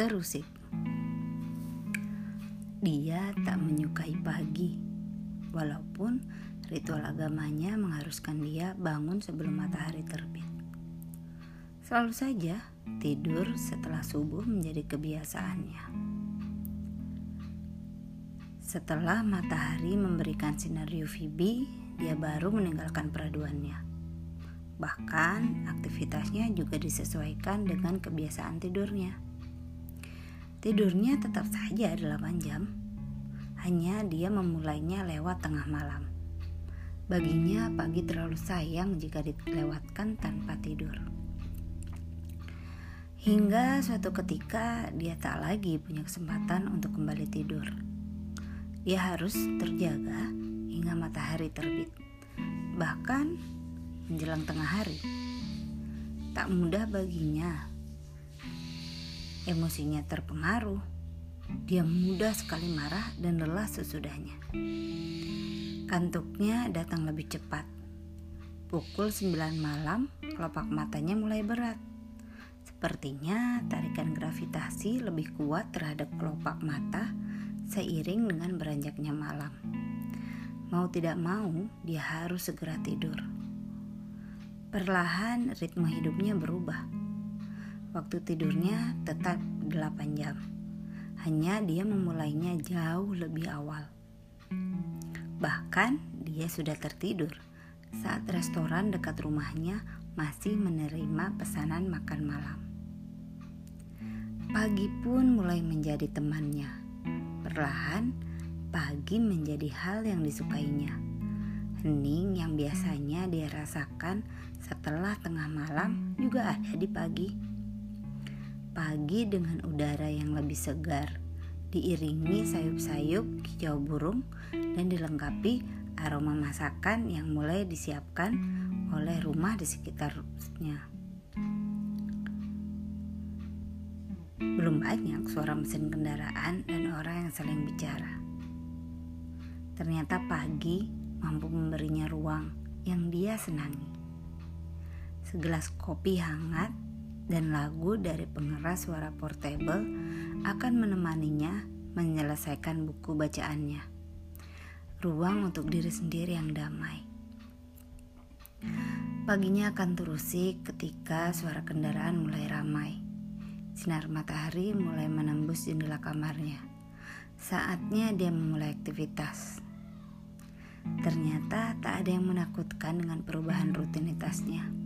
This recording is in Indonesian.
terusik. Dia tak menyukai pagi, walaupun ritual agamanya mengharuskan dia bangun sebelum matahari terbit. Selalu saja tidur setelah subuh menjadi kebiasaannya. Setelah matahari memberikan sinar UVB, dia baru meninggalkan peraduannya. Bahkan aktivitasnya juga disesuaikan dengan kebiasaan tidurnya. Tidurnya tetap saja 8 jam. Hanya dia memulainya lewat tengah malam. Baginya pagi terlalu sayang jika dilewatkan tanpa tidur. Hingga suatu ketika dia tak lagi punya kesempatan untuk kembali tidur. Dia harus terjaga hingga matahari terbit. Bahkan menjelang tengah hari. Tak mudah baginya. Emosinya terpengaruh. Dia mudah sekali marah dan lelah sesudahnya. Kantuknya datang lebih cepat. Pukul 9 malam, kelopak matanya mulai berat. Sepertinya tarikan gravitasi lebih kuat terhadap kelopak mata seiring dengan beranjaknya malam. Mau tidak mau, dia harus segera tidur. Perlahan ritme hidupnya berubah. Waktu tidurnya tetap 8 jam. Hanya dia memulainya jauh lebih awal. Bahkan dia sudah tertidur saat restoran dekat rumahnya masih menerima pesanan makan malam. Pagi pun mulai menjadi temannya. Perlahan, pagi menjadi hal yang disukainya. Hening yang biasanya dia rasakan setelah tengah malam juga ada di pagi. Pagi dengan udara yang lebih segar, diiringi sayup-sayup kicau burung dan dilengkapi aroma masakan yang mulai disiapkan oleh rumah di sekitarnya. Belum banyak suara mesin kendaraan dan orang yang saling bicara. Ternyata pagi mampu memberinya ruang yang dia senangi segelas kopi hangat dan lagu dari pengeras suara portable akan menemaninya menyelesaikan buku bacaannya. Ruang untuk diri sendiri yang damai. Paginya akan terusik ketika suara kendaraan mulai ramai. Sinar matahari mulai menembus jendela kamarnya. Saatnya dia memulai aktivitas. Ternyata tak ada yang menakutkan dengan perubahan rutinitasnya.